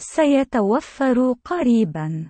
سيتوفر قريبا.